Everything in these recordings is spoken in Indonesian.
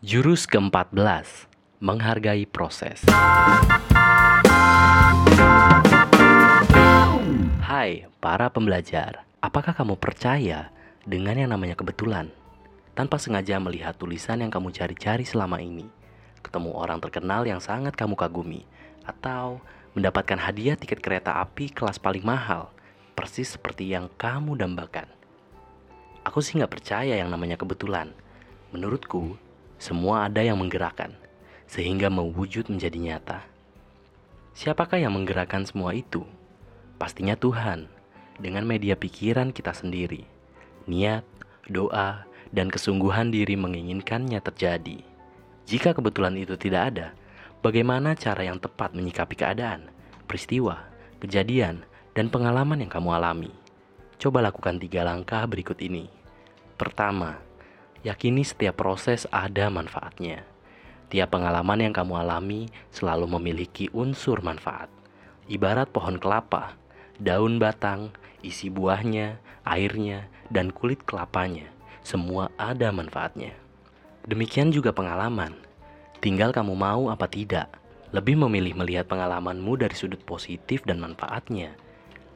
Jurus ke-14 Menghargai proses. Hai para pembelajar. Apakah kamu percaya dengan yang namanya kebetulan? Tanpa sengaja melihat tulisan yang kamu cari-cari selama ini Ketemu orang terkenal yang sangat kamu kagumi Atau mendapatkan hadiah tiket kereta api kelas paling mahal Persis seperti yang kamu dambakan. Aku sih nggak percaya yang namanya kebetulan. Menurutku, semua ada yang menggerakkan, sehingga mewujud menjadi nyata. Siapakah yang menggerakkan semua itu? Pastinya Tuhan, dengan media pikiran kita sendiri, niat, doa, dan kesungguhan diri menginginkannya terjadi. Jika kebetulan itu tidak ada, bagaimana cara yang tepat menyikapi keadaan, peristiwa, kejadian, dan pengalaman yang kamu alami? Coba lakukan tiga langkah berikut ini. Pertama, Yakini setiap proses ada manfaatnya. Tiap pengalaman yang kamu alami selalu memiliki unsur manfaat. Ibarat pohon kelapa, daun batang, isi buahnya, airnya, dan kulit kelapanya, semua ada manfaatnya. Demikian juga pengalaman. Tinggal kamu mau apa tidak. Lebih memilih melihat pengalamanmu dari sudut positif dan manfaatnya.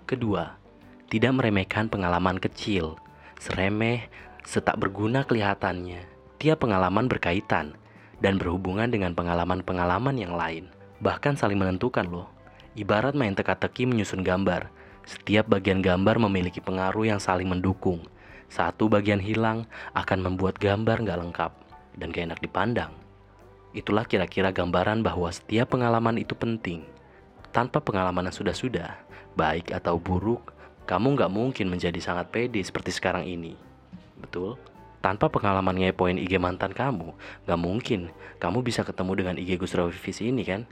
Kedua, tidak meremehkan pengalaman kecil, seremeh setak berguna kelihatannya. Tiap pengalaman berkaitan dan berhubungan dengan pengalaman-pengalaman yang lain. Bahkan saling menentukan loh. Ibarat main teka-teki menyusun gambar. Setiap bagian gambar memiliki pengaruh yang saling mendukung. Satu bagian hilang akan membuat gambar nggak lengkap dan gak enak dipandang. Itulah kira-kira gambaran bahwa setiap pengalaman itu penting. Tanpa pengalaman yang sudah-sudah, baik atau buruk, kamu nggak mungkin menjadi sangat pede seperti sekarang ini. Betul? Tanpa pengalaman ngepoin IG mantan kamu, gak mungkin kamu bisa ketemu dengan IG Gus Visi ini kan?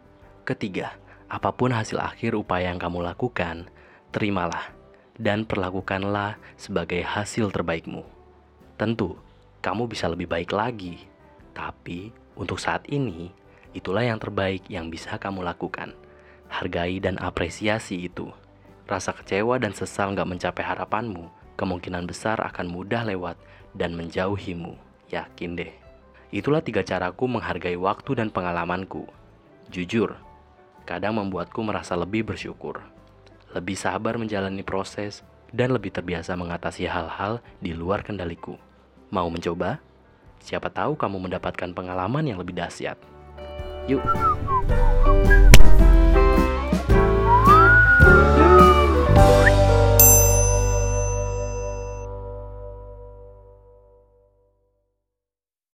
Ketiga, apa pun hasil akhir upaya yang kamu lakukan, terimalah dan perlakukanlah sebagai hasil terbaikmu. Tentu, kamu bisa lebih baik lagi, tapi untuk saat ini, itulah yang terbaik yang bisa kamu lakukan. Hargai dan apresiasi itu. Rasa kecewa dan sesal gak mencapai harapanmu kemungkinan besar akan mudah lewat dan menjauhimu. Yakin deh. Itulah tiga caraku menghargai waktu dan pengalamanku. Jujur, kadang membuatku merasa lebih bersyukur, lebih sabar menjalani proses, dan lebih terbiasa mengatasi hal-hal di luar kendaliku. Mau mencoba? Siapa tahu kamu mendapatkan pengalaman yang lebih dahsyat. Yuk!